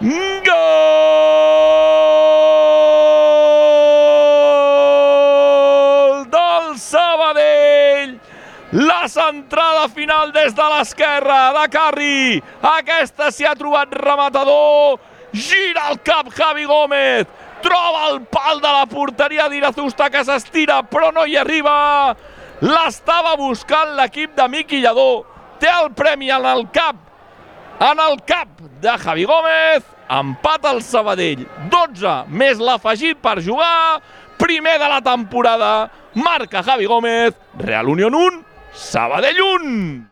gol, del Sabadell! La centrada final des de l'esquerra de Carri. Aquesta s'hi ha trobat rematador. Gira el cap Javi Gómez. Troba el pal de la porteria d'Irazusta que s'estira però no hi arriba. L'estava buscant l'equip de Miqui Lledó. Té el premi en el cap. En el cap de Javi Gómez. Empat al Sabadell. 12 més l'afegit per jugar. Primer de la temporada. Marca Javi Gómez. Real Unión 1. Sabadell 1!